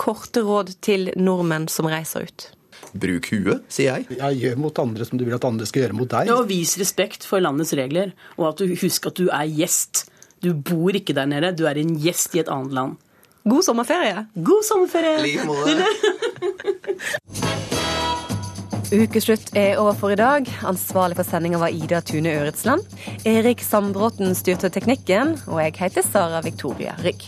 [SPEAKER 1] Korte råd til nordmenn som reiser ut.
[SPEAKER 24] Bruk huet, sier jeg.
[SPEAKER 28] Ja, Gjør mot andre som du vil at andre skal gjøre mot deg.
[SPEAKER 25] Ja, og Vis respekt for landets regler, og at du husker at du er gjest. Du bor ikke der nede, du er en gjest i et annet land.
[SPEAKER 1] God sommerferie.
[SPEAKER 25] God sommerferie.
[SPEAKER 24] I like måte.
[SPEAKER 1] Ukeslutt er over for i dag. Ansvarlig for sendinga var Ida Tune Øretsland. Erik Sandbråten styrte teknikken, og jeg heter Sara Victoria Rygg.